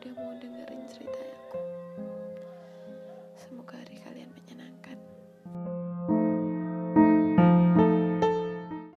udah mau dengerin cerita